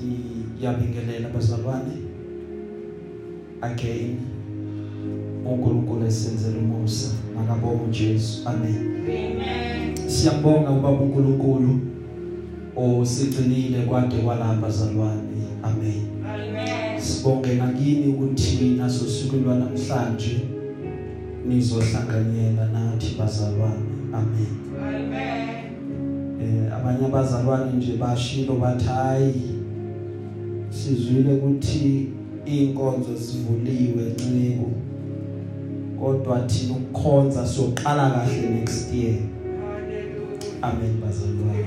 siyabingelela bazalwane again uNkulunkulu esenzele umusa makabonge uJesu. Amen. Amen. siyabonga ubaba uNkulunkulu osigcinile kwade kwalapha bazalwane. Amen. Amen. sibonge nakini ukuthi naso suku lwanamhlanje nizohlanganyela nathi bazalwane. Amen. Amen. eh abanye abazalwane nje bashilo bathi hayi sizwile ukuthi inkonzo zivuliwe nciko kodwa thina ukukhonza soqala kahle next year Hallelujah. amen bazalwane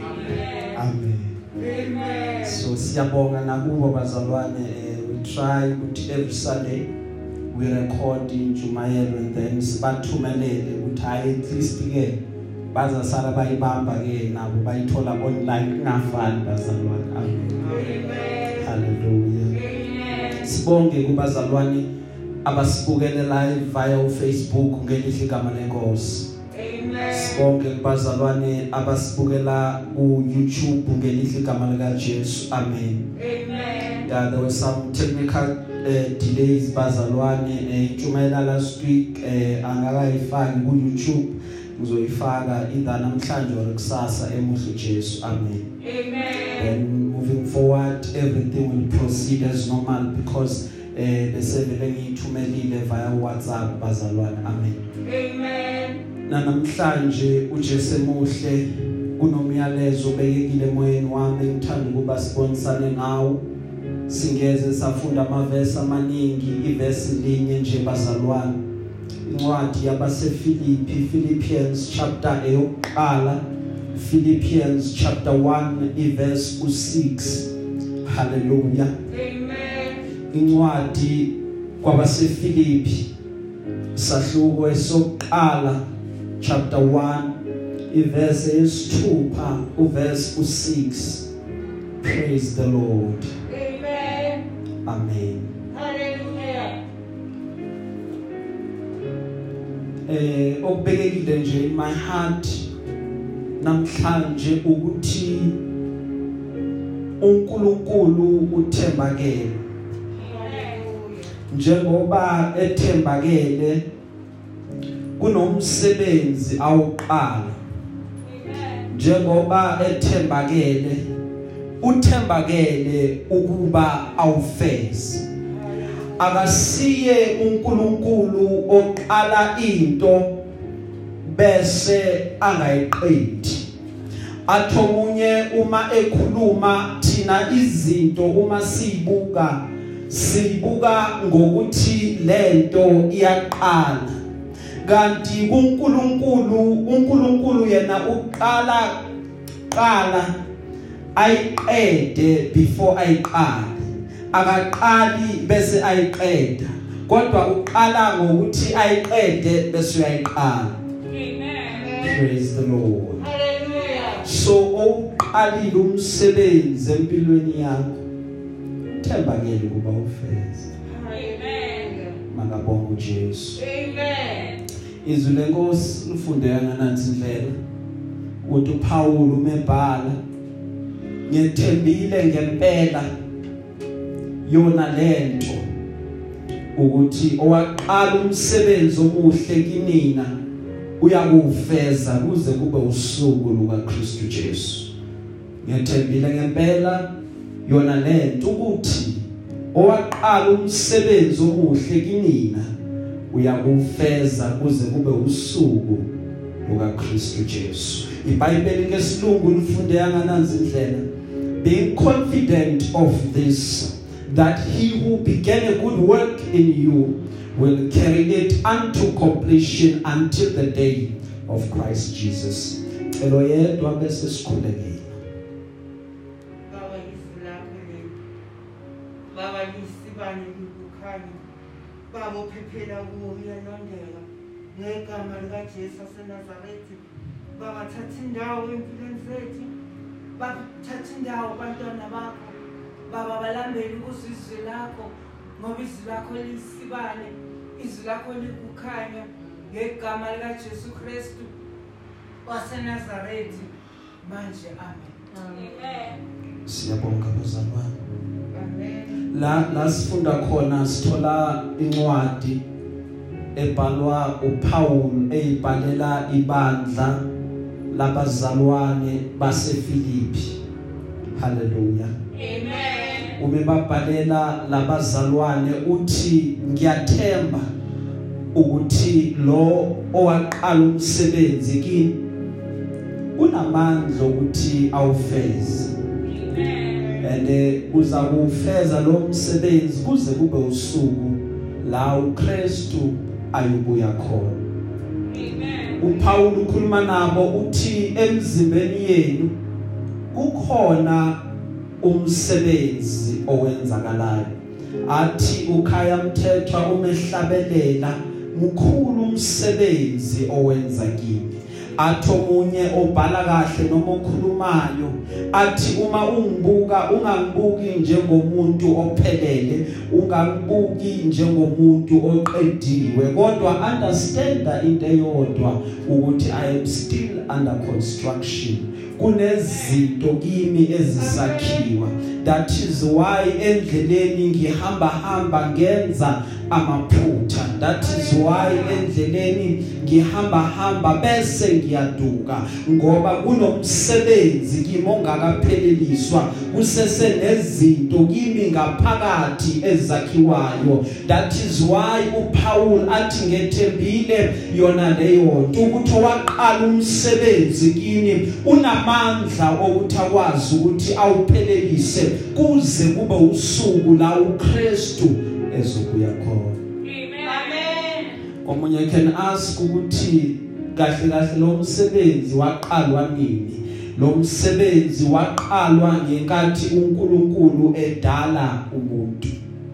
Amen. amen Amen. so siyabonga nakubo bazalwane eh, we try ukuthi every sunday we record injumayelo and then sibathumelele ukuthi hayi at least ke bazasala bayibamba ke nabo bayithola online kungafani bazalwane amen Amen. Haleluya Amen. sibonge kubazalwane abasibukele live via uFacebook ngelihle igama lenkosi Amen. sibonge kubazalwane abasibukela ku YouTube ngelihle igama lika Jesu amen Amen. yeah, there were some technical uh, delays bazalwane eh, intshumayela last week eh, angakayifaki ku YouTube ngizoyifaka either namhlanje or kusasa emuhle Jesu amen Amen. Then moving forward everything will proceed as normal because eh bese vele ngiyithumelile via WhatsApp bazalwane. Amen. Amen. namhlanje uJesu emuhle kunomyalezo obekekile emoyeni wami ngithanda ukuba sibonisane ngawo singeze safunda amavesi amaningi ivesi linye nje bazalwane. Incwadi yabasefilipi Philippians chapter eyokuqala. Philippians chapter 1 iverse u6 hallelujah Amen. incwadi kwabasefilipi sahluko esokuqala chapter 1 iverse yesithupha uverse u6 praise the lord Amen. amen Hallelujah. eh okubekekile nje in my heart namhlanje ukuthi uNkulunkulu uthembakele. Njengoba ethembakele kunomsebenzi awuqala. Njengoba ethembakele uthembakele ukuba awufeze. Akasiye uNkulunkulu oqala into bese angayiqedi. Athomunye uma ekhuluma thina izinto uma sibuka sibuka ngokuthi lento iyaqala. Kanti kuNkulunkulu uNkulunkulu yena uqala qala ayiqede before ayiqale. Akaqali bese ayiqeda kodwa uqala ngokuthi ayiqede bese uyayiqala. Praise the lord Hallelujah. so uqalile umsebenzi empilweni yakho thembakele kuba ufeze Amen. makabonga uJesu Amen. izwi lenkosi lifundeka nganansi indlela ukuthi uPaul umebhala ngethembile ngempela yona lento ukuthi owaqala umsebenzi omuhle kinina uyakufeza kuze kube usuku luka Kristu Jesu. Ngethembile ngempela yona lento ukuthi owaqala umsebenzi omuhle kinina uyakufeza kuze kube usuku luka Kristu Jesu. iBhayibheli ngesilungu lifunde yangananzi indlela being confident of this that he who began a good work in you will carry it unto completion until the day of Christ Jesus elo yedwa bese sikhulekile Baba leli. Baba lisibane likukhanya. Baba uphephela kuwo uyalondeka. Ngegama likaJesu waseNazaretha. Baba thatha indawo empilweni zethu. Baba thatha indawo bantwana bakho. Baba balambele ukuzizwe lakho ngoba izwi lakho lisibane. Izwi lakho likukhanya ngegama likaJesu Kristu waseNazaretha. Manje amen. Amen. siyabonga bazalwane la la sifunda khona sithola incwadi ebhalwa uPaul eyibhalela ibandla labazalwane baseFilipi haleluya Amen. Uma babhalela labazalwane uthi ngiyathemba ukuthi lo owaqala umsebenzi kini unamandla ukuthi awufeze. And uza kufeza lo msebenzi kuze kube usuku la uKristu ayobuya khona. uPaul ukhuluma nabo uthi emzimbeni yenu kukhona umsebenzi owenzakalayo. Athi ukhaya mthethwa umehlabelela mkhulu umsebenzi owenza kimi. Athi omunye obhala kahle noma okhulumayo athi uma ungibuka ungangibuki njengomuntu ophelele ungangibuki njengomuntu oqediwe. Kodwa understand into eyodwa ukuthi i am still under construction. Kunezinto kimi ezisakhiwa. That is why endleleni ngihamba hamba ngenza amaphutha. That is why endleleni ngihamba hamba bese ngiyaduka ngoba kunomsebenzi kimi ongakapheleliswa kusese nezinto kimi ngaphakathi ezakhiwayo. That is why uPaul athi ngethembile yona leyo nto ukuthi waqala umsebenzi kini unamandla okuthi akwazi ukuthi awuphelelise. Kuze kube usuku la uKristu ezobuya khona Amen. omunye can ask ukuthi kahle kahle lo msebenzi waqalwa nini lo msebenzi waqalwa ngenkathi uNkulunkulu edala umuntu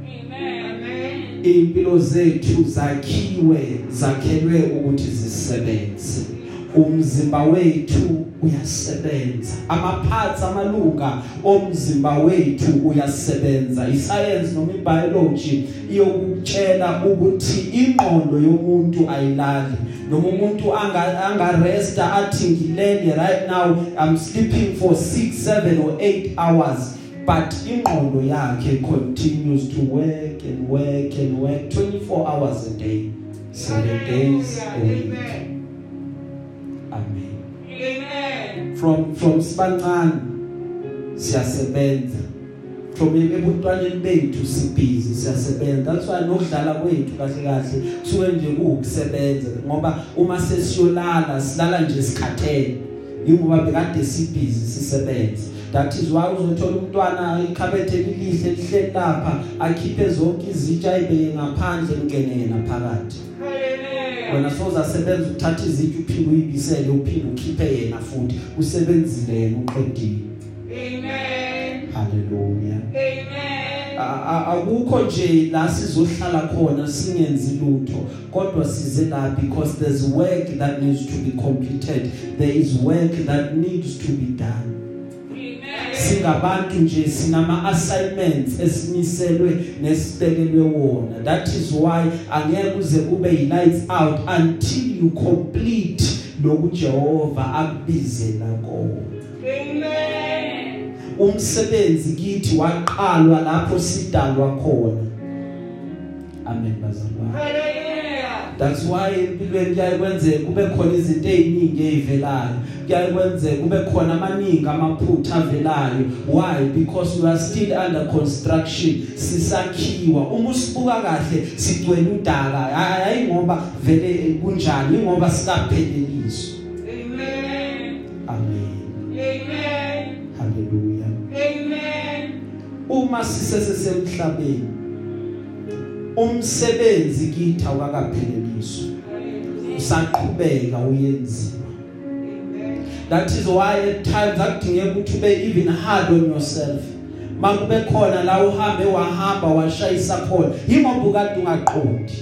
Amen. impilo zethu zakhiwe zakhelwe ukuthi zisebenze umzimba wethu uyasebenza. Amaparts amalunga omzimba wethu uyasebenza. Iscience noma ibiology iyokutshela ukuthi ingqondo yomuntu ayilali. Noma umuntu anga anga resta athi ngilele right now i'm sleeping for 6 7 or 8 hours. But ingqondo yakhe continues to work and work and work 24 hours a day. 7 days a week. Amen. From from sibancane siyasebenza. From ebuntwaneni bethu sibhizi siyasebenza. That's why nokudlala kwethu kahle kahle kusuke nje kuukusebenza ngoba uma sesiyolala silala nje sikhathele ingoba bekade sibhizi sisebenza. That is why uzothola umntwana ikhabethe elihle lihle lapha akhiphe zonke izitsha ayibeke ngaphandle ngene yena phakathi. Wena soza sebenza ukuthatha izitsha uphinde uyibisele uphinde ukhiphe yena futhi usebenzile yena uqedile Amen. haleluya Amen. A- a- akukho nje la sizohlala khona singenzi lutho kodwa size la because there's work that needs to be completed there is work that needs to be done Amen. Singabantu nje sinama assignments esimiselwe nesibekelwe wona that is why angeke kuze kube yi lights out until you complete lokhu Jehova akubizela kona Amen. umsebenzi kithi waqalwa lapho sidalwa khona amen bazalwane Hallelujah. That's why empilweni kuyaye kwenzeke kube khona izinto eziningi ezivelayo kuyaye kwenzeke kube khona amaningi amaphutha avelayo. Why? Because we are still under construction. Sisakhiwa. Uma usibuka kahle sigcwele udaka. Hayi ngoba vele kunjani? Ngoba sikapheleliswa Amen. amen. Amen. haleluya Amen. uma sisesemhlabeni umsebenzi kithi awukakapheleliswa usaqhubeka uyenziwa. That is why at times akudingeka ukuthi ube even hard on yourself. Makube khona la uhambe wahamba washayisa khona yimoba ukade ungaqondi.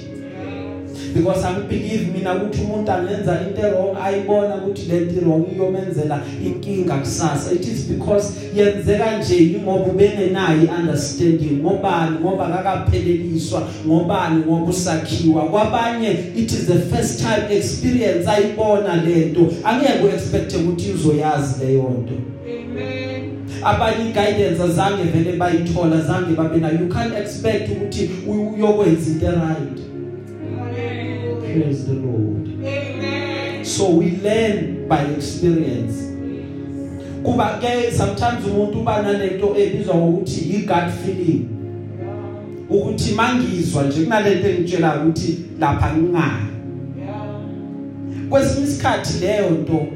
Because i believe mina ukuthi umuntu angenza into wrong ayibona ukuthi lento wrong iyomenzela inkinga kusasa. It is because yenzeka nje ingoba ubengenayo understanding ngobani? Ngoba akakapheleliswa ngobani? Ngoba usakhiwa? Kwabanye it is the first time experience ayibona lento angeke uexpect ukuthi uzoyazi leyo nto. Amen. abanye guidance azange vele bayithola zange babe na you can't expect ukuthi u- uyokwenza into right praise the lord. Amen. so we learn by experience. Kuba ke sometimes umuntu uba nalento ebizwa ngokuthi i gut feeling. Ukuthi mangizwa nje kunalento engitshela ukuthi lapha ngingaya kwesinye isikhathi leyo nto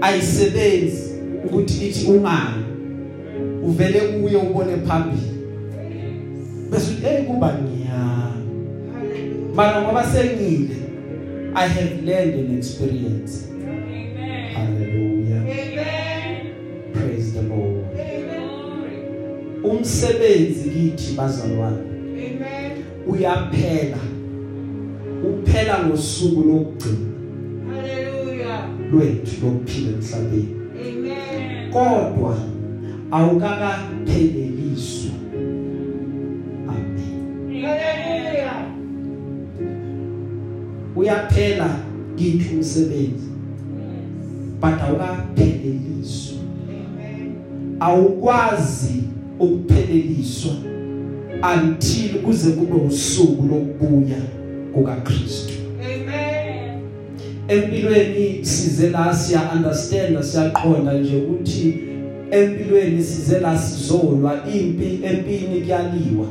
ayisebenzi ukuthi ithi ungani uvele uye ubone phambili. Bese uthi hey kuba ngiya. Mara ngoba sengile i have learned an experience Amen. hallelujah Amen. praise the lord Glory. umsebenzi kithi bazalwane uyaphela uphela ngosuku lokugcina lwethu lokuphila emhlabeni kodwa awukakapheleliswa uyaphela kithi umsebenzi? But awukapheleliswa awukwazi ukupheleliswa until kuze kube usuku lokubuya kukaKristu. Empilweni size la siya understand siyaqonda nje ukuthi empilweni size la sizolwa impi empini kuyaliwa.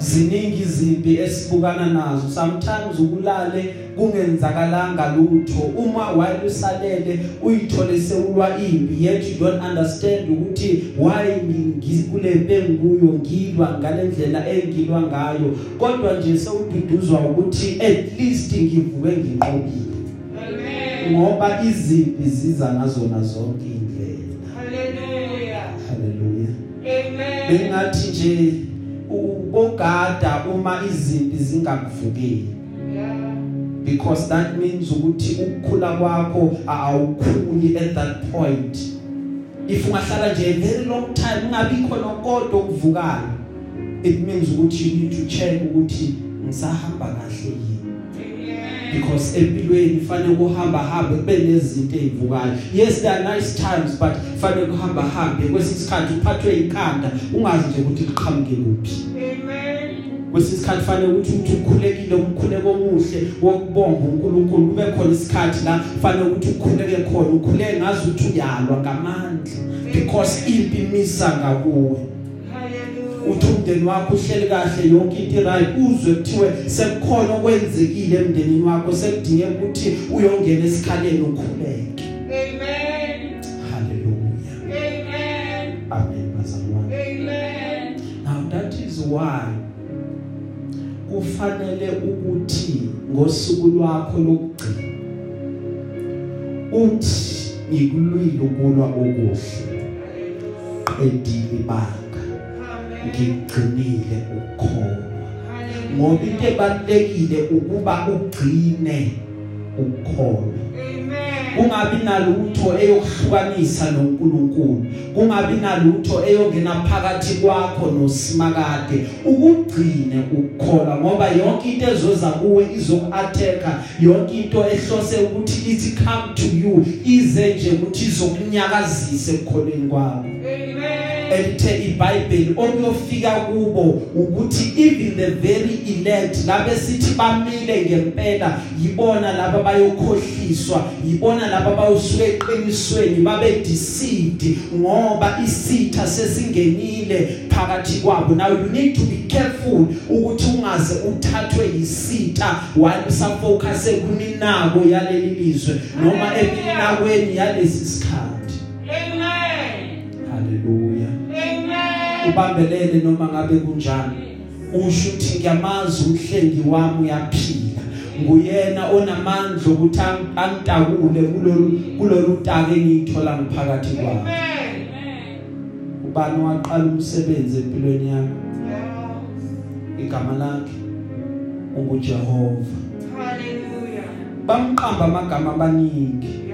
Ziningi izimpi esibukana nazo. Sometimes ukulale kungenzakalanga lutho. Uma wayelusalele uyithole sewulwa impi yet you don't understand ukuthi why ngikulemphe nguyo ngilwa ngalendlela engilwa ngayo. Kodwa nje sewududuzwa ukuthi at least ngivuke nginqobile. Ngoba izimpi ziza ngazona zonke indlela haleluya bengathi nje ubogada uma izimpi zingakuvukeli. Because that means ukuthi ukukhula kwakho awukhuli at that point. If ungahlala nje a very long time ungabikho nokodwa okuvukayo it means ukuthi you need to check ukuthi ngisahamba kahle yini. Because empilweni fanele kuhamba hambe kube nezinto ezivukayo yes there are nice times but fanele kuhamba hambe kwesisikhathi uphathwe ikhanda ungazi nje ukuthi liqhamuke kuphi. Kwesisikhathi fanele ukuthi uthi ukhulekile umkhuleko omuhle wokubonga uNkulunkulu. Kube khona isikhathi la fanele ukuthi ukhuleke khona ukhuleke ngazi ukuthi uyalwa ngamandla. Because impi imisa ngakuwe. Uthi umndeni wakho uhleli kahle yonke into right uzwe kuthiwe sekukhona okwenzekile emndenini wakho sekudingeka ukuthi uyongena esikhaleni ukhuleke. Haleluya amen. Bazalwane. Now that is why kufanele ukuthi ngosuku lwakho lokugcina uthi ngikulwile ukulwa okuhle. Edili banga ngigcinile ukukholwa ngoba into ebalekile ukuba ugcine ukukholwa kungabi nalutho eyokuhlukanisa noNkulunkulu. Kungabi nalutho eyongena phakathi kwakho nosimakade. Ukugcine ukukholwa ngoba yonke into ezoza kuwe izokuattacka. Yonke into ehlose ukuthi ithi come to you. Ize nje ukuthi izokunyakazisa ekukholweni kwakho. Elithe iBhayibheli okuyofika kubo ukuthi even the very elect labe sithi bamile ngempela yibona laba bayokhohliswa yibona laba bayosuka eqinisweni babe deceived ngoba isitha sesingenile phakathi kwabo. Now you need to be careful ukuthi ungaze uthathwe yisitha while usafocus ekuninako yaleli lizwe noma eminakweni yalesi sikhathi. Haleluya ubambelele noma ngabe kunjani. Usho ukuthi ngiyamazi umhlengi wami uyaphila. Nguyena onamandla ukuthi angitakule kulolu kulolu taka engithola ngiphakathi kwami. Ubani waqala umsebenzi empilweni yami? Igama lakhe? unguJehova. Bamqamba amagama abaningi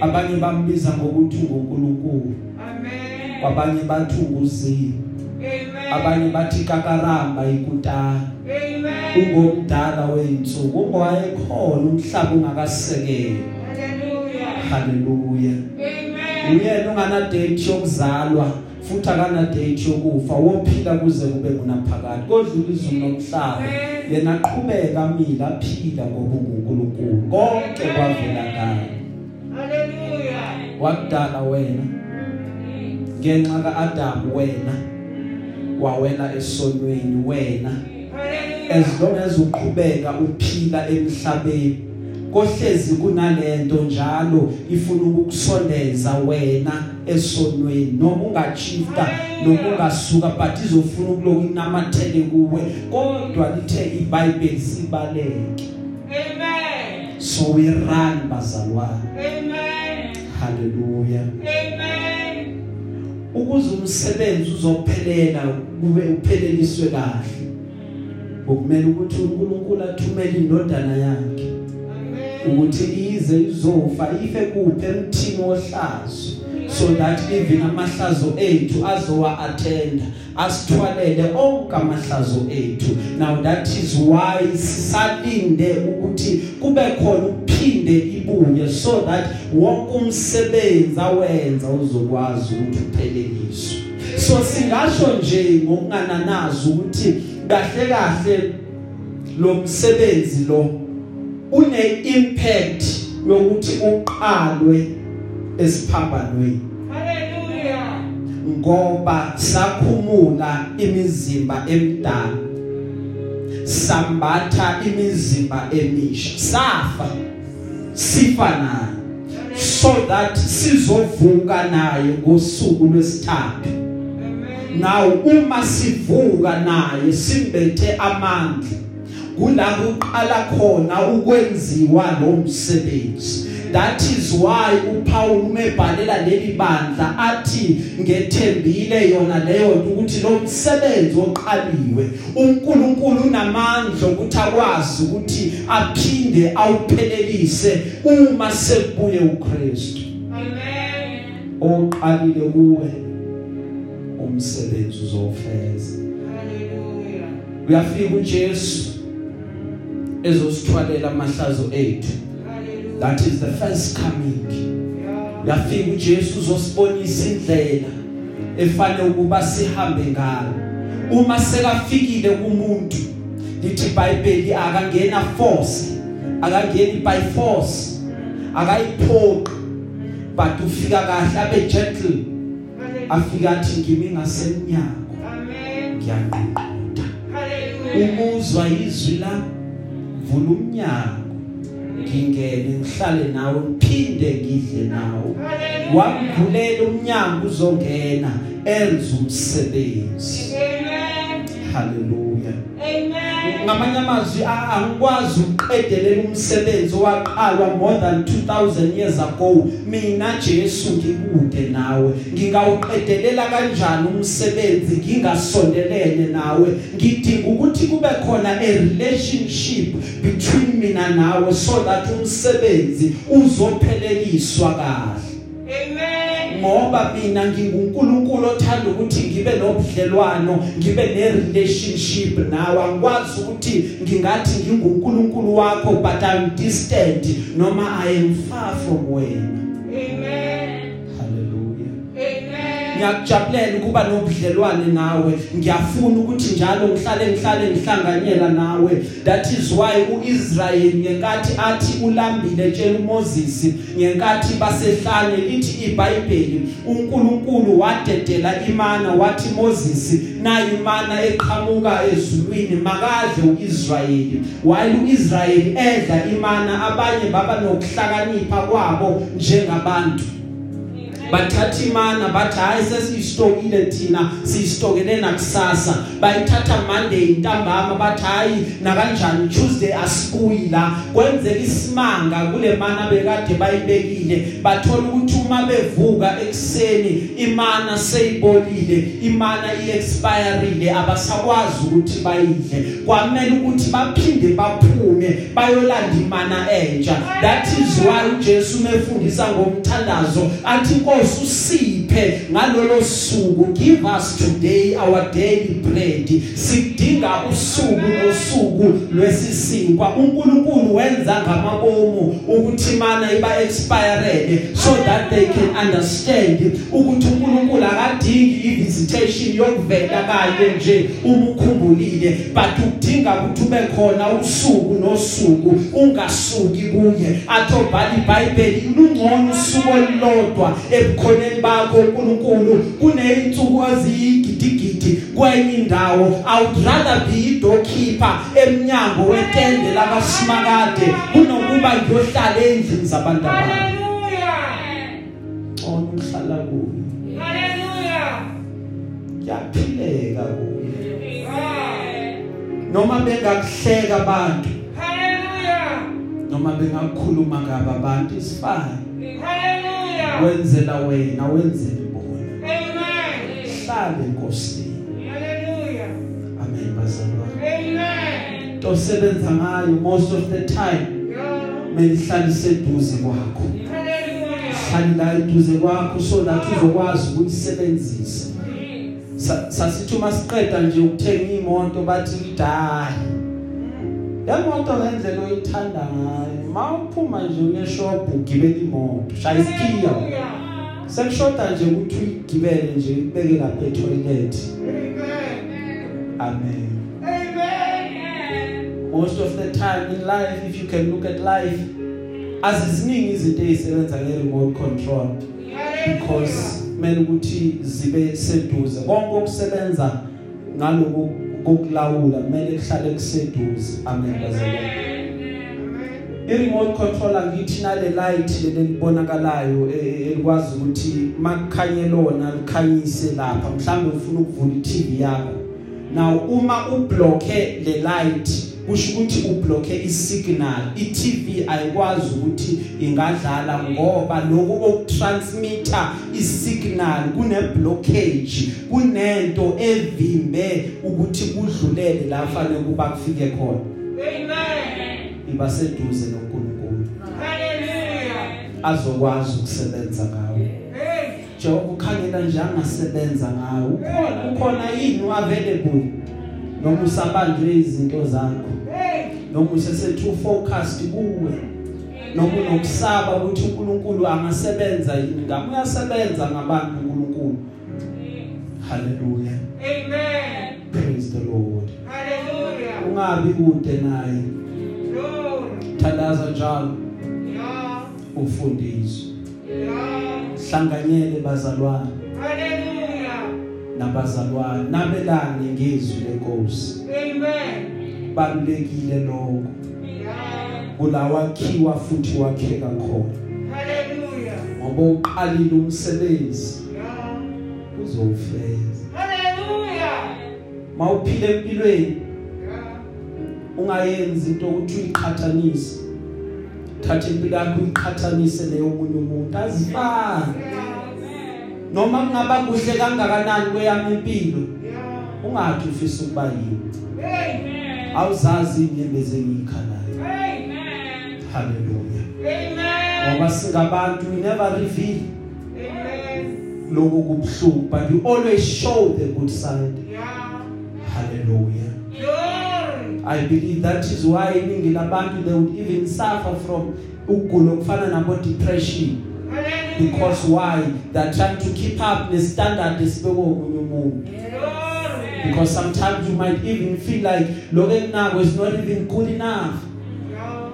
abanye bambiza ngokuthi unguNkulunkulu. Abanye bathi unguzimu abanye bathi kakaramba ikutana ungomdala weinsuku ungowayekhona umhlaba ungakasekeli. Haleluya uyena ongana date yokuzalwa futhi akana date yokufa wophila kuze kube kunaphakade kodlula izulu nomhlaba yena aqhubeka amila aphila ngoba unguNkulunkulu konke kwavela ngaye Hallelujah. wakudala wena ngenxa kaAdam wena wawela esonweni wena as long as uqhubeka uphila emhlabeni kohlezi kunalento njalo ifuna ukukusondeza wena esonweni noma ungachifta noma ungasuka but izofuna ukuloku inamathele kuwe kodwa lithe iBhayibheli sibaleke Amen. so we run bazalwane Amen. hallelujah Amen. Ukuze umsebenzi uzophelela kube upheleliswe kahle. Ukumele ukuthi uNkulunkulu athumele indodana yakhe. Ukuthi ize izofa ife kuphe emthini ohlazo. So that even amahlazo ethu azowa attend asithwalele onke amahlazo ethu. Now that is why sisalinde ukuthi kube khona ukuphinde ibuye so that wonke umsebenzi awenza uzokwazi ukuthi upheleliswe so singasho nje ngokungananazi ukuthi kahle kahle lo msebenzi lo une impact yokuthi uqalwe esiphambanweni. Hallelujah. ngoba sakhumula imizimba emdala sambatha imizimba emisha safa. Sifa naye so that sizovuka naye ngosuku lwesithathu. Now uma sivuka naye simbethe amandla. Kula kuqala khona ukwenziwa lo msebenzi. That is why uPaul umebhalela leli bandla athi ngethembile yona leyo nto ukuthi lo msebenzi oqaliwe uNkulunkulu unamandla ukuthi akwazi ukuthi aphinde awuphelelise uma sekubuye uKristu Amen. oqalile kuwe umsebenzi uzofeza Hallelujah. uyafika uJesu ezosithwalela amahlazo ethu Hallelujah. That is the first coming Yeah. uyafika uJesu uzosibonisa indlela efanele ukuba sihambe ngayo uma sekafikile kumuntu lithi iBhayibheli akangena force akangeni by force akayiphoqi but ufika kahle abe gentle Hallelujah. afika athi ngimi ngasemnyango Amen. ngiyanqoqota Hallelujah. umuzwa izwi la vula umnyango ngingene ngihlale nawe ngiphinde ngidle nawe Hallelujah. wamvulela umnyango uzongena enza umsebenzi Amen. haleluya Amen. Ngamanye amazwi angikwazi ukuqedelela umsebenzi owaqalwa more than 2000 years ago. Mina Jesu ngikude nawe. Ngingawuqedelela kanjani umsebenzi? Ngingasondelene nawe. Ngidinga ukuthi kube khona a relationship between mina nawe so that umsebenzi uzopheleliswa kahle. Ngoba mina nginguNkulunkulu othanda ukuthi ngibe nobudlelwano ngibe nerelationship nawe angikwazi ukuthi ngingathi nginguNkulunkulu wakho but I'm distant noma I am far from wena. Ngiyakujabulela ukuba nobudlelwane nawe. Ngiyafuna ukuthi njalo ngihlale ngihlale ngihlanganyela nawe. That is why uIsrael ngenkathi athi ulambile tshela uMoses ngenkathi basehlane lithi iBhayibheli uNkulunkulu wadedela imana wathi Moses nayi imana eqhamuka ezulwini makadle uIsrayeli. While uIsrael edla imana abanye baba nokuhlakanipha kwabo njengabantu. Bathatha imana bathi hayi sesiyistokile thina siyistokele nakusasa. Bayithatha monday intambama bathi hayi na kanjani tuesday asikuyila kwenzeka isimanga kule mana bekade bayibekile. Bathola ukuthi uma bevuka ekseni imana seyibolile imana iexpireile abasakwazi ukuthi bayidle. Kwamele ukuthi baphinde baphume bayolanda imana entsha. That is why uJesu mefundisa ngomthandazo athi inkosi Nkosi usiphe ngalolo suku. Give us today our daily bread. Sidinga usuku nosuku lwesisinkwa. uNkulunkulu wenza ngamabomu ukuthi mana iba expirele so that they can understand ukuthi uNkulunkulu akadingi i-visitation yokuvela kanye nje uma ukhumbulile but udinga ukuthi ube khona usuku nosuku ungasuki kuye. Athobhala iBhayibheli lungcono usuku olulodwa ebukhoneni bakho uNkulunkulu. Kuneyinsuku eziyigidigidi kwenye indawo i would rather be idoorkeeper emnyango wetende lakaSimakade kunokuba ngiyohlala endlini zabantu abantu Hallelujah. ona uhlala kuye Hallelujah. yaphileka Amen. noma bengakuhleka abantu Hallelujah. noma bengakukhuluma ngaba abantu isifane Hallelujah. wenzela wena wenzela bona Amen. hlale enkosini Hallelujah. amen bazalwane Amen. to sebenza ngayo most of the time Yeah. melihlala seduze kwakho Hallelujah. hlali la eduze kwakho so that uzokwazi ukuyisebenzisa Sa- sasithi uma siqeda nje ukuthenga imoto bathi lidayi lemoto ngendlela oyithanda ngayo mawuphuma nje uyeshop ugibela imoto shaya isikhiya Hallelujah. Sekushoda nje ukuthi uyigibele nje ibeke lapha etoilet Amen. amen Amen. most of the time in life if you can look at life aziziningi izinto ezisebenza nge-remote control because kumele ukuthi zibe seduze konke okusebenza ngaloko kokulawula kumele kuhlale kuseduze amen bazalwane i-remote control angithi nale light leli libonakalayo eh, elikwazi ukuthi makukhanye lona likhanyise lapha mhlambe ufuna ukuvula i-TV yakho. Now uma ubloke le light kusho ukuthi ubloke isignal. i-TV ayikwazi ukuthi ingadlala ngoba lokho okutransmitter isignal kune blockage kunento evimbe ukuthi kudlulele la fanele kuba kufike khona. Amen. Iba seduze noNkulunkulu. Hallelujah. azokwazi ukusebenza ngawe. Jehova ukhangela nje angasebenza ngawe ukhona ukhona yini available noma usabanjwe izinto zakho. Noma usesethu focused kuwe. Noma unokusaba ukuthi uNkulunkulu angasebenza yini ngami uyasebenza ngabantu uNkulunkulu. Haleluya Amen. praise the lord. Hallelujah. ungabi kude naye. Glory. thandaza njalo Yeah. ufundiswe Yeah. hlanganyele bazalwane Hallelujah. nabazalwane nabelane ngezwi lenkosi Amen. balekile lokho Yeah. kulawakhiwa futhi wakheka khona Hallelujah. ngoba uqalile umsebenzi Yeah. uzowufeza Hallelujah. mawuphile empilweni Yeah. Ungayenzi into ukuthi uyiqhathanise thatha impilo yakho uyiqhathanise leyo omunye umuntu azifani noma kungaba kuhle kangakanani kweyami impilo ungathi ufisa ukuba yini Amen. awuzazi inyembezi engiyikhalayo Amen. haleluya Amen. ngoba singabantu we never reveal lokho kubhlungu but you always show the good side Yeah. Glory. I believe that is why iningi labantu they would even suffer from ukugula okufana nabo depression Hallelujah. because why they're trying to keep up the standard esibekwe omunye umuntu Glory. because sometimes you might even feel like lokho enako is not even good enough Yeah.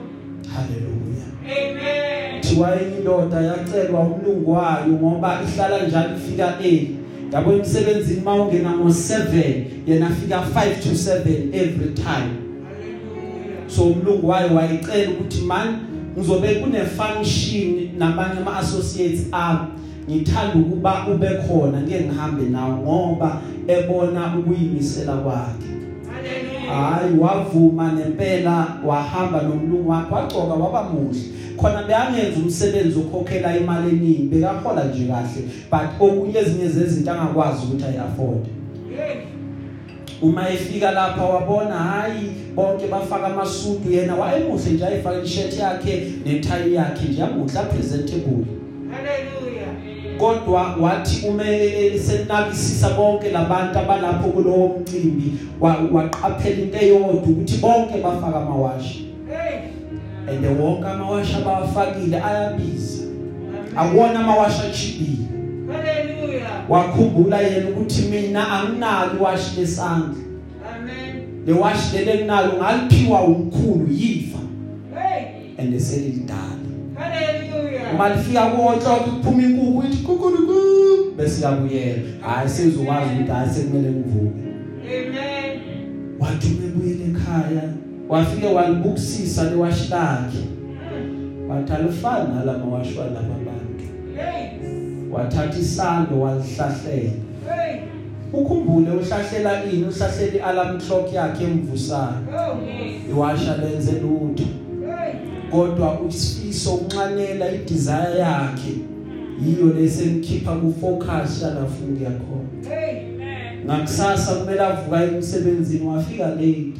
hallelujah Amen. thiwa indoda yacelwa umlungu wayo ngoba ihlala njalo ifika 8 yabo emsebenzini mawungena ngo7 yena afika 5 to 7 every time Hallelujah. so umlungu wayo wayicela ukuthi man ngizobe kune function nabanye ama associates ami ngithanda ukuba ube khona ngeke ngihambe nawe ngoba ebona ukuyimisela kwakhe Hallelujah. hayi wavuma nempela wahamba nomlungu wakhe wagcoka waba muhle khona beyangenza umsebenzi okhokhela imali eningi bekahola nje kahle but okunye ezinye zezinto angakwazi ukuthi ayi afford Yes. Uma efika lapha wabona hayi bonke bafaka amasudu yena. Wayemuhle nje ayifaka i-shirt yakhe netie yakhe nje. Yamuhle presentable Hallelujah. kodwa wathi umele senabisisa bonke labantu abalapho kulowo mcimbi. Wa- waqaphela into eyodwa ukuthi bonke bafaka amawashi. Hey. and wonke amawashi abawafakile ayabiza. Akuwona amawashi achibile Hallelujah. Wakhumbula yena ukuthi mina anginalo iwashi lesandla Amen. le washi lele nginalo ngaliphiwa umkhulu yifa Hey. and selilidala Hallelujah. uma lifika konke kuphuma inkukhu ithi kukuluku bese yabuyela hayi sizokwazi ukuthi hayi sekumele ngivuke Amen. wathi umebuyele ekhaya wafike walibukisisa lewashi lakhe wathi alifani nalama washi walaba bantu Hey. Wathatha isando walihlahlela Hey. ukhumbule uhlahlela ini uhlahlela alarm clock yakhe emvusayo Oh. iwasha lenze lutho Hey. kodwa usifiso unxanela idesire yakhe yiyo lesemkhipha ku focus yalafuna yakhona Hey. ngakusasa kumele avuka emsebenzini wafika late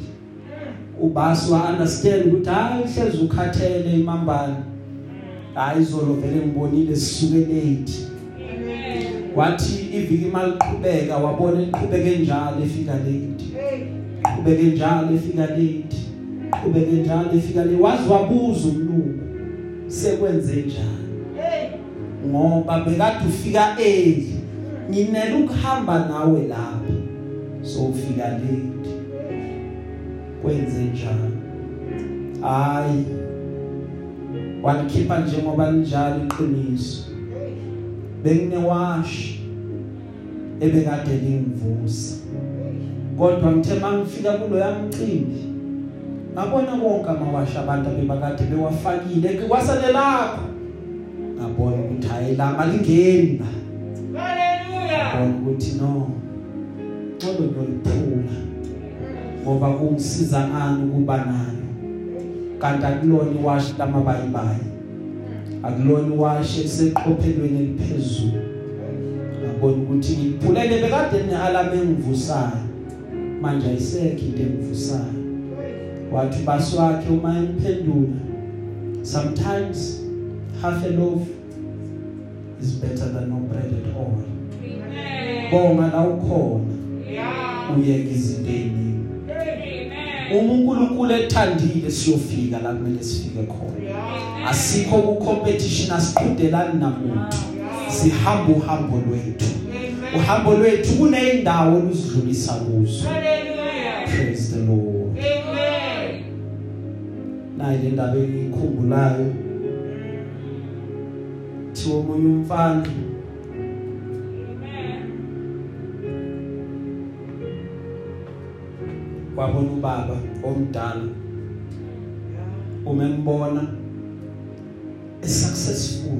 ubasi wa understand ukuthi hayi hlezi ukhathele imambala hayi izolo vele ngibonile sisuke late wathi iviki maliqhubeka wabona iqhubeke njalo efika late. Hey. qhubeke njalo efika late. Qhubeke njalo efika late. Wazi wabuza umlungu sekwenze njani? Hey. ngoba bekade ufika early. Nginele ukuhamba nawe lapha. So ufika late. Kwenze njani? Hayi. Walikhipha njengoba linjalo iqiniso. Benginewashi ebekade lingivusa kodwa ngithe mangifika kulo yamcimbi ngabona konke amawashi abantu abebakade bewafakile kwasale lapho. Ngabona ukuthi hayi la Hallelujah. ngabona ukuthi no ngoba ngoliphula ngoba kungisiza ngani ukuba nalo kanti akulona iwashi lamabayibayi akulona iwashi eliseqophelweni eliphezulu. Ngabona ukuthi ngiphulele bekade nealarm engivusayo manje ayisekho into engivusayo wathi basi wakhe uma emphendula sometimes half a loaf is better than no bread at all. Bonga la ukhona. Yeah. uyeke izinto eziningi Hey. Uma uNkulunkulu ethandile siyofika la kumele sifike khona. Asikho ku competition asiqhudelani namuntu. Sihamba uhambo lwethu. Uhambo lwethu kuneyindawo olusidlulisa kuzo. Praise the lord. Amen. nayi le ndaba engikhumbulayo thiwa omunye umfana. Wabona ubaba omdala. Umembona esuccessful.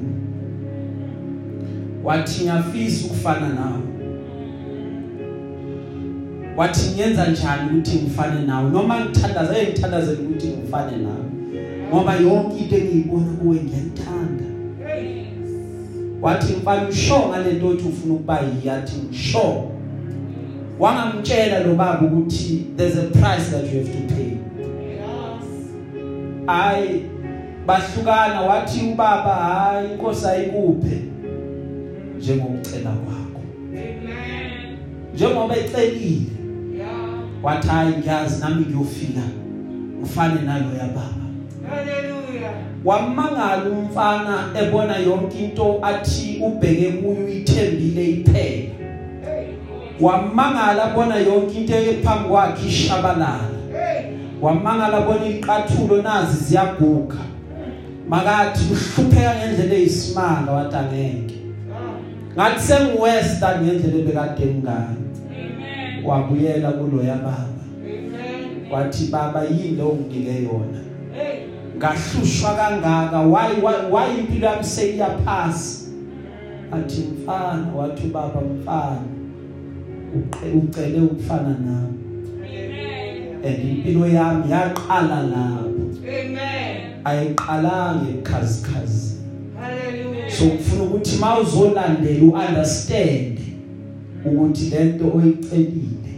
Wathi ngiyafisa ukufana nawe. Wathi ngiyenza njani ukuthi ngifane nawe? Noma ngithandaza engithandazela ukuthi ngifane nawe. Ngoba yonke into engiyibona kuwe ngiyayithanda. Hey. wathi mfana usho ngalento othi ufuna ukuba yiyathi ngisho wangamtshela lo baba ukuthi there's a price that you have to pay Yes. hayi bahlukana wathi ubaba hayi inkosi ayikuphe njengokucela kwakho Amen. njengoba ecelile Yeah. wathi hayi ngiyazi nami ngiyofika ufane naloya baba Hallelujah. wamangala umfana ebona yonke into athi ubheke kuyo uyithembile iphela. Wamangala bona yonke into ephambi kwakhe ishabalala. Wamangala bona iqathulo nazi ziyaguga. Makathi uhlupheka ngendlela eyisimanga wathi angeke Yeah. ngathi sengiwestern ngendlela ebekade ngayo. Wabuyela kuloya baba. Wathi baba yini lo nginike yona ngahlushwa kangaka why why- why impilo yami seyiyaphasi? Athi mfana wathi ubaba mfana. Ucele ukufana nami Amen. and impilo yami yaqala lapho Amen. ayiqalanga ebukhazikhazi Hallelujah. so ngifuna ukuthi mawuzolandela uunderstand ukuthi lento oyicelile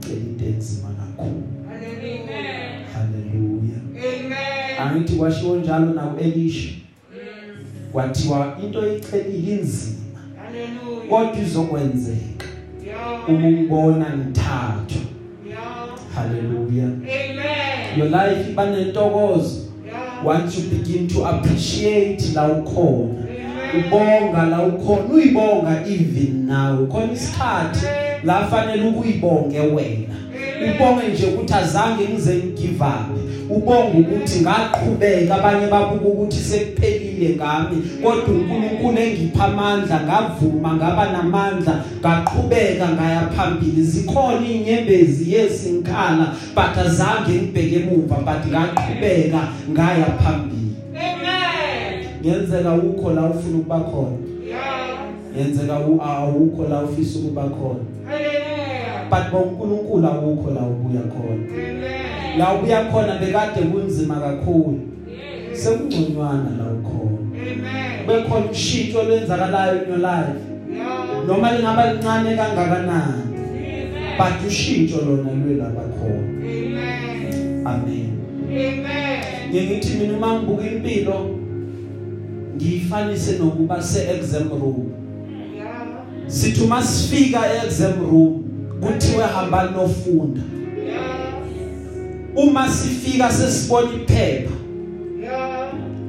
cela into enzima kakhulu Hallelujah. haleluya Amen. angithi kwashiwo njalo naku Elisha kwathiwa into oyicelile inzima Hallelujah. kodwa izokwenzeka Yeah. Uma ungibona ngithathwa Yeah. haleluya Amen. your life iba nentokozo Yeah. once you begin to appreciate la ukhona Amen. ubonga la ukhona uyibonga even nawe khona isikhathi la fanele ukuyibonge wena ubonge nje ukuthi azange ngize ngigive up ubonga ukuthi ngaqhubeka abanye babuka ukuthi sekuphelile ngami kodwa uNkulunkulu engipha amandla ngavuma ngaba namandla ngaqhubeka ngaya phambili zikhona inyembezi yesinkhala but azange ngibheke emuva but ngaqhubeka ngaya phambili Amen. ngenzeka ukho la ufuna ukuba khona Yeah. yenzeka u- awukho la ufisa ukuba khona Hallelujah. but bonkulunkulu awukho la ubuya khona Amen. la ubuya khona bekade kunzima kakhulu sekungconywana la ukhona Amen. bekhona ushintsho lwenzakalayo in your life. Noma lingaba lincane kangakanani but ushintsho lona lwelaba khona. Amen. amen. Ngiyithi mina uma ngibuka impilo ngiyifanise nokuba se exam room sithi uma sifika e-exam room kuthiwe hamba nofunda uma sifika sesibona iphepha.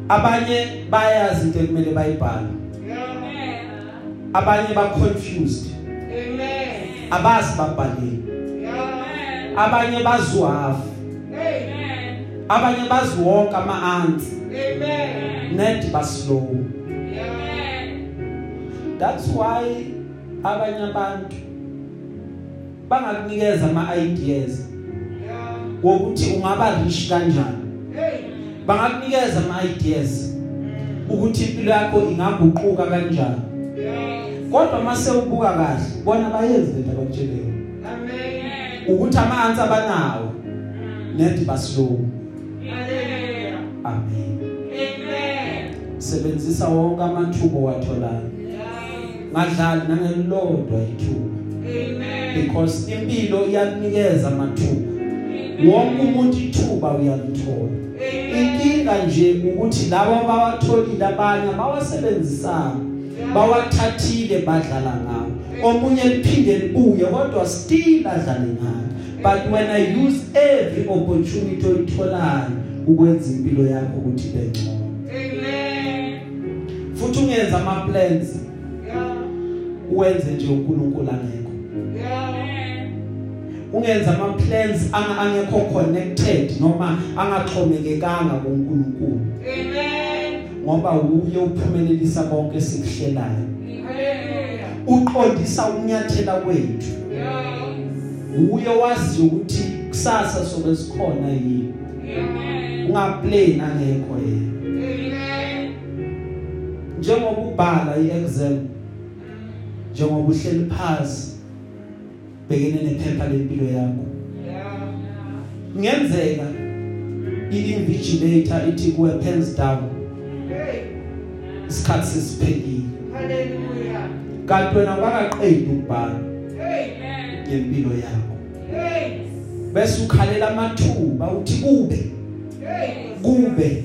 Abanye bayazi into ekumele bayibhale Yeah. abanye ba confused Amen. abazi babhaleni Yeah. abanye bazuhafu Amen. abanye baziwonke ama answer Amen. net baslow Yeah. that's why abanye abantu bangakunikeza ama ideas Yeah. wokuthi ungaba rich kanjani Hey. Bangakunikeza ama ideas ukuthi impilo yakho ingaguquka kanjani kodwa mase ubuka kahle bona bayenze lento abakutsheleyo Amen. ukuthi amanzi abanawo net baslow amen Amen. sebenzisa wonke amathuba watholayo ngadlali nangelilodwa ithuba Amen. because impilo iyakunikeza amathuba wonke umuntu ithuba uyalithola Amen. inkinga nje ukuthi labo bawatholile abanye bawasebenzisana bawathathile badlala ngawo omunye liphinde libuye kodwa still adlale ngayo but when i use every opportunity oyitholayo ukwenza impilo yakho ukuthi ibe ngcono Amen. futhi ungenza ama plans Yeah. uwenze nje uNkulunkulu angekho Yeah. Ungenza ama plans anga angekho connected noma angaxhomekekanga kuNkulunkulu Amen. ngoba uye uphumelelisa konke sikuhlelayo Hallelujah. uqondisa ukunyathela kwethu Yeah. uye wazi ukuthi kusasa sobe sikhona yini Amen. ungaplay nangekho yena Amen. njengoba ubhala iexam njengoba uhleli phansi bekene nephepha lempilo yakho ngenzeka i-invigilator ithi kuwe pens down. Isikhathi sesiphelile Hallelujah. kanti wena wakaqedi ukubhala Hey. ngempilo yakho. Bese ukhalela amathuba uthi kube kube.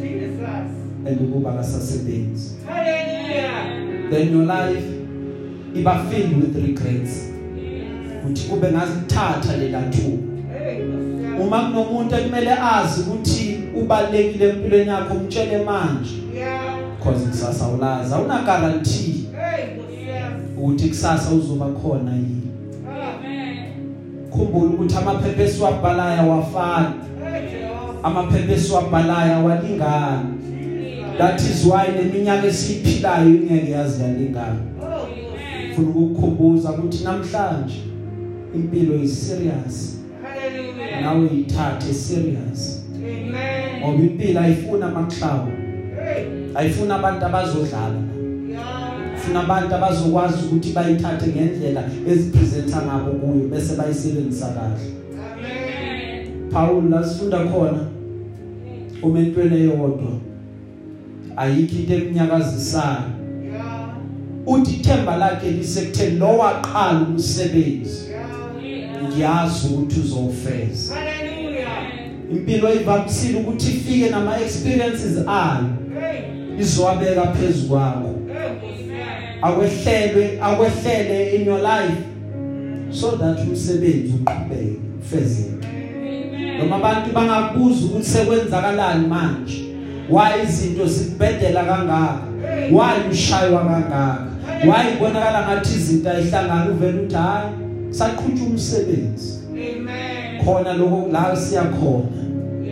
Jesus. andikuba kasasebenzi Hallelujah. then your life iba filled with regrets. Uthi kube ngazithatha lela thuba uma kunomuntu ekumele azi ukuthi ubalekile empilweni yakho umtshele manje. Because kusasa ulaza una guarantee ukuthi kusasa uzoba khona yini. Khumbula ukuthi amaphepha esiwabhalayo Jehovah. amaphepha esiwabhalayo awalingani that is why leminyaka esiphilayo ingeke yazi yalingana. Ufuna ukukukhumbuza ukuthi namhlanje impilo is serious Hallelujah. nawe yithathe serious Amen. ngoba impilo ayifuna amaxhawu Hey. ayifuna abantu abazodlala Yeah. ufuna abantu abazokwazi ukuthi bayithathe ngendlela ezipresenta ngabo kuyo bese bayisebenzisa kahle Amen. Paul lasifunda khona umentweni eyodwa ayikho into eminyakazisayo Yeah. uthi ithemba lakhe lisekutheni lo waqala umsebenzi Yeah. Ngiyazi ukuthi uzowufeza impilo ivamisile ukuthi ifike nama experiences ayo. Hey. izowabeka phezulu kwakho. Hey. akwehlelwe akwehlele in your life. So that umsebenzi uqhubeke ufezeke noma abantu bangakubuza ukuthi sekwenzakalani manje? Why izinto zikubedela kangaka? Why ushaywa kangaka? Why ibonakala ngathi izinto ayihlangana uvela uthi hayi saqhutha umsebenzi. Amen. khona lokho la siyakhona.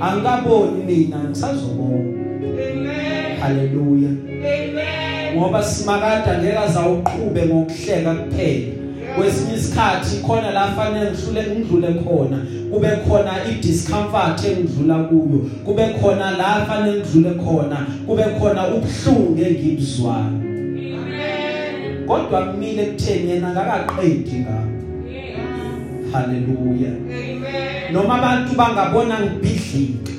Angikaboni mina ngisazobona. Amen. haleluya. Amen. ngoba simakade ngeke azawuqhube ngokuhleka kuphela. Kwesinye isikhathi khona la fanele ngihlule ngidlule khona. Kube khona idiscomfort engidlula kuyo. Kube khona la fanele ngidlule khona. Kube khona ubhlungu engibuzwayo. Amen. kodwa kumile kutheni yena ngakaqedi ngakho. Haleluya noma abantu bangabona ngibhidlika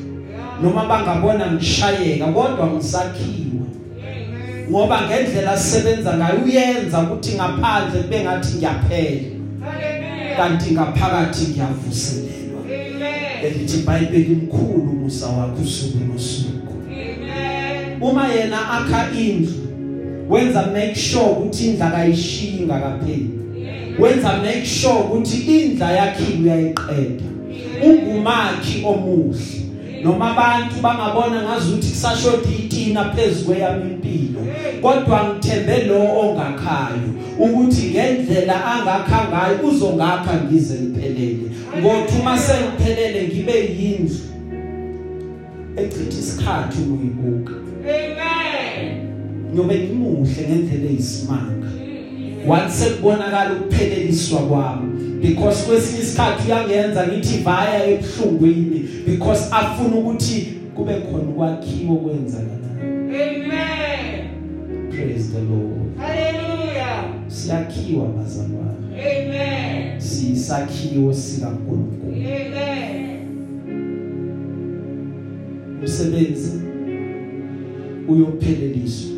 noma bangabona ngishayeka kodwa ngisakhiwa. Amen. ngoba ngendlela sisebenza ngayo uyenza ukuthi ngaphandle kube ngathi ngiyaphela. Kanti ngaphakathi ngiyavuselelwa. Elithi iBhayibheli imkhulu musa wakho usuku nosuku. Uma yena akha indlu wenza make sure ukuthi indla kayishiyi ngakapheli wenza make sure ukuthi indla yakhe uyayiqeda. Ungumakhi omuhle. Noma abantu bangabona ngazuthi kusashota itina phezukwe yami impilo kodwa ngithembe lo ongakhayo ukuthi ngendlela angakha ngayo uzongakha ngize ngiphelele. Ngothi uma sengiphelele ngibe yindlu echitha isikhathi ukuyibuka. Amen. nyobe ngimuhle ngendlela eyisimanga. Once kubonakala ukupheleliswa kwami because kwesinye isikhathi uyangenza ngithi vaya ebhlungwini because afuna ukuthi kube khona ukwakhiwa kwenzakalayo Amen. praise the lord Hallelujah. siyakhiwa bazalwane Amen. sisakhiwo sikaNkulunkulu Amen. umsebenzi uyopheleliswa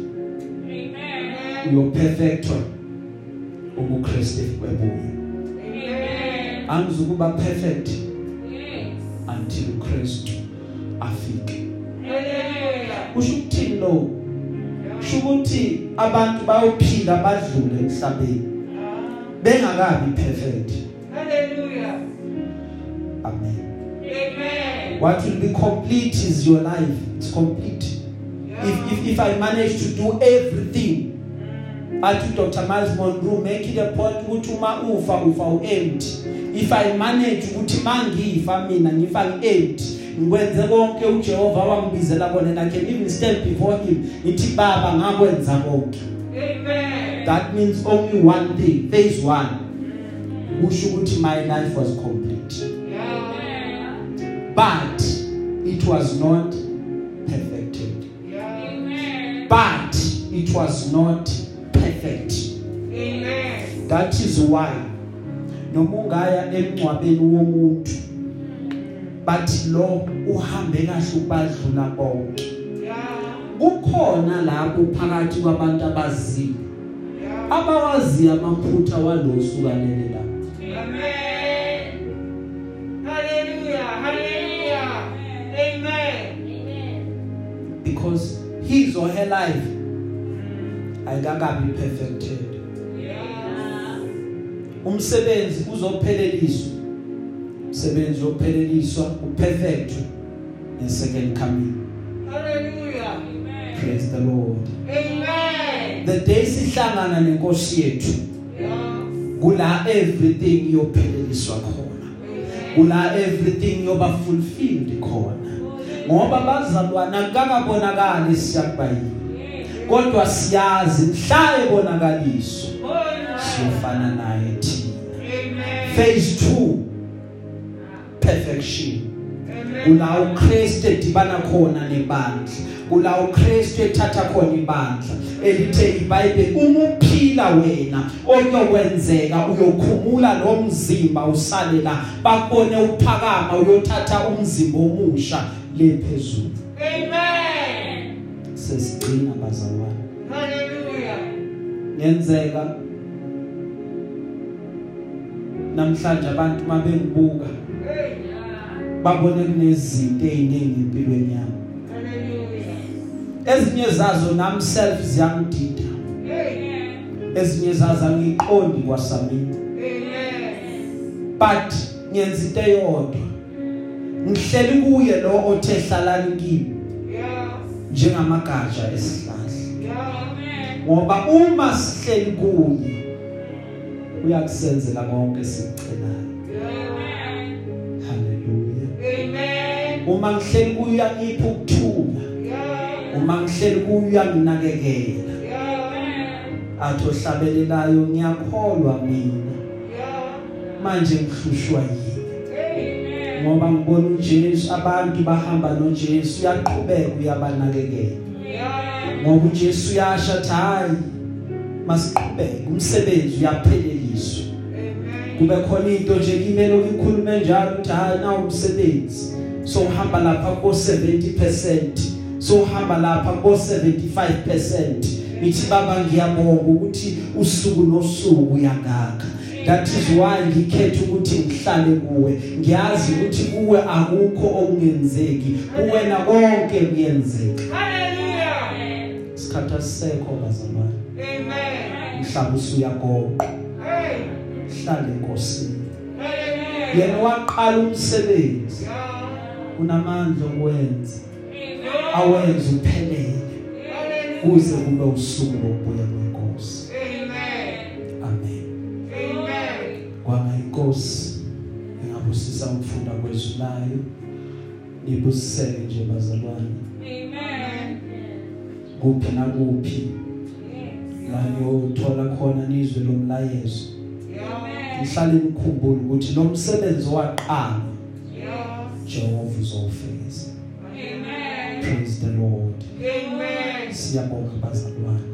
Amen. uyoperfectwa ubuKristu kwebuye Amen. angizukuba perfect Yes. until uKristu afike Hallelujah. kusho ukuthini lo ukuthi abantu bayophila badlule emhlabeni bengakabi perfect Hallelujah. amen Amen. what will be complete is your life it's complete if if if i manage to do everything athi Dr Miles Monroe make it a point ukuthi uma ufa ufa uempty if i manage ukuthi mangifa mina ngifa ngiempty ngikwenze konke uJehova wangibizela kona and i can even stand before him ngithi baba ngakwenza konke Amen. that means only one thing phase 1 kusho ukuthi my life was complete Yeah. but it was not perfected Yeah. but it was not Amen. That is why noma ungaya emncwabeni womuntu bathi lo uhambe kahle ukubadlula bonke Yeah. kukhona lapho phakathi kwabantu abazili Yeah. abawazi amaphutha walosukanele la Amen. Hallelujah. Hallelujah. Amen. because his or her life ayikakabi perfected Yeah. Umsebenzi uzopheleliswa. Umsebenzi uzopheleliswa uperfect in second coming Hallelujah. praise the lord. Amen. the day sihlangana nenkosi yethu kula everything iyopheleliswa khona. Kula everything yoba fulfilled khona ngoba bazalwana kakabonakali siyakubayini kodwa siyazi mhla ebonakaliso siyofana naye. Amen. Phase 2 perfection. Kula uKristu edibana khona nebandla. Kula uKristu ethatha khona ibandla. Elithe iBhayibheli uma uphila wena okuyokwenzeka uyokhumula lo mzimba usale la bakubone uphakama uyothatha umzimba omusha lephezulu Amen. sesigcina bazalwane. Hallelujah. ngenzeka namhlanje abantu mabengibuka Hey. babone kunezinto eziningi empilweni yami Hallelujah. ezinye zazo nami self ziyangidida Hey. ezinye zaza ngiqondi kwasamini Amen. but ngenza into eyodwa ngihleli kuye lo othe hlalani kimi Yes. njengamagatsha esihlahla Yeah. ngoba uma sihleli kuye uyakusenzela konke sikucelayo haleluya Amen. uma ngihleli kuye uyangipha ukuthula Yeah. uma ngihleli kuye uyanginakekela Yeah. athi ohlabelelayo ngiyakholwa mina Yeah. manje ngihlushwa yini Amen. ngoba ngibona uJesu abantu bahamba noJesu uyaqhubeka uyabanakekela Yeah. ngoba uJesu uyasha athi hayi masiqhubeke umsebenzi uyapheleliswa kube khona into nje kimele ukukhuluma njalo ukuthi hayi na umsebenzi so uhamba lapha ko 70% so uhamba lapha ko 75% ngithi baba ngiyabonga ukuthi usuku nosuku uyangaka that is why ngikhetha ukuthi ngihlale kuwe ngiyazi ukuthi kuwe akukho okungenzeki. Kuwena konke kuyenzeka. Hallelujah. isikhathi asisekho bazalwane. Amen. mhlawumbe usuyagoqa Hey. hlale enkosini Hallelujah. yena waqala umsebenzi Yeah. unamandla okwenza Yeah. awenze uphelele Hallelujah. kuze kube usuku lokubuya kwenkosi Amen. amen Amen. kwanga inkosi engabusisa ukufunda kwezwi layo nibusiseke nje bazalwane kuphi nakuphi la niyothola khona nizwe lomlayezo Yeah. nihlale nikhumbule ukuthi lo msebenzi waqala Yeah. Jehova uzowufeza Amen. praise the lord Amen. siyabonga bazalwane Glory. amen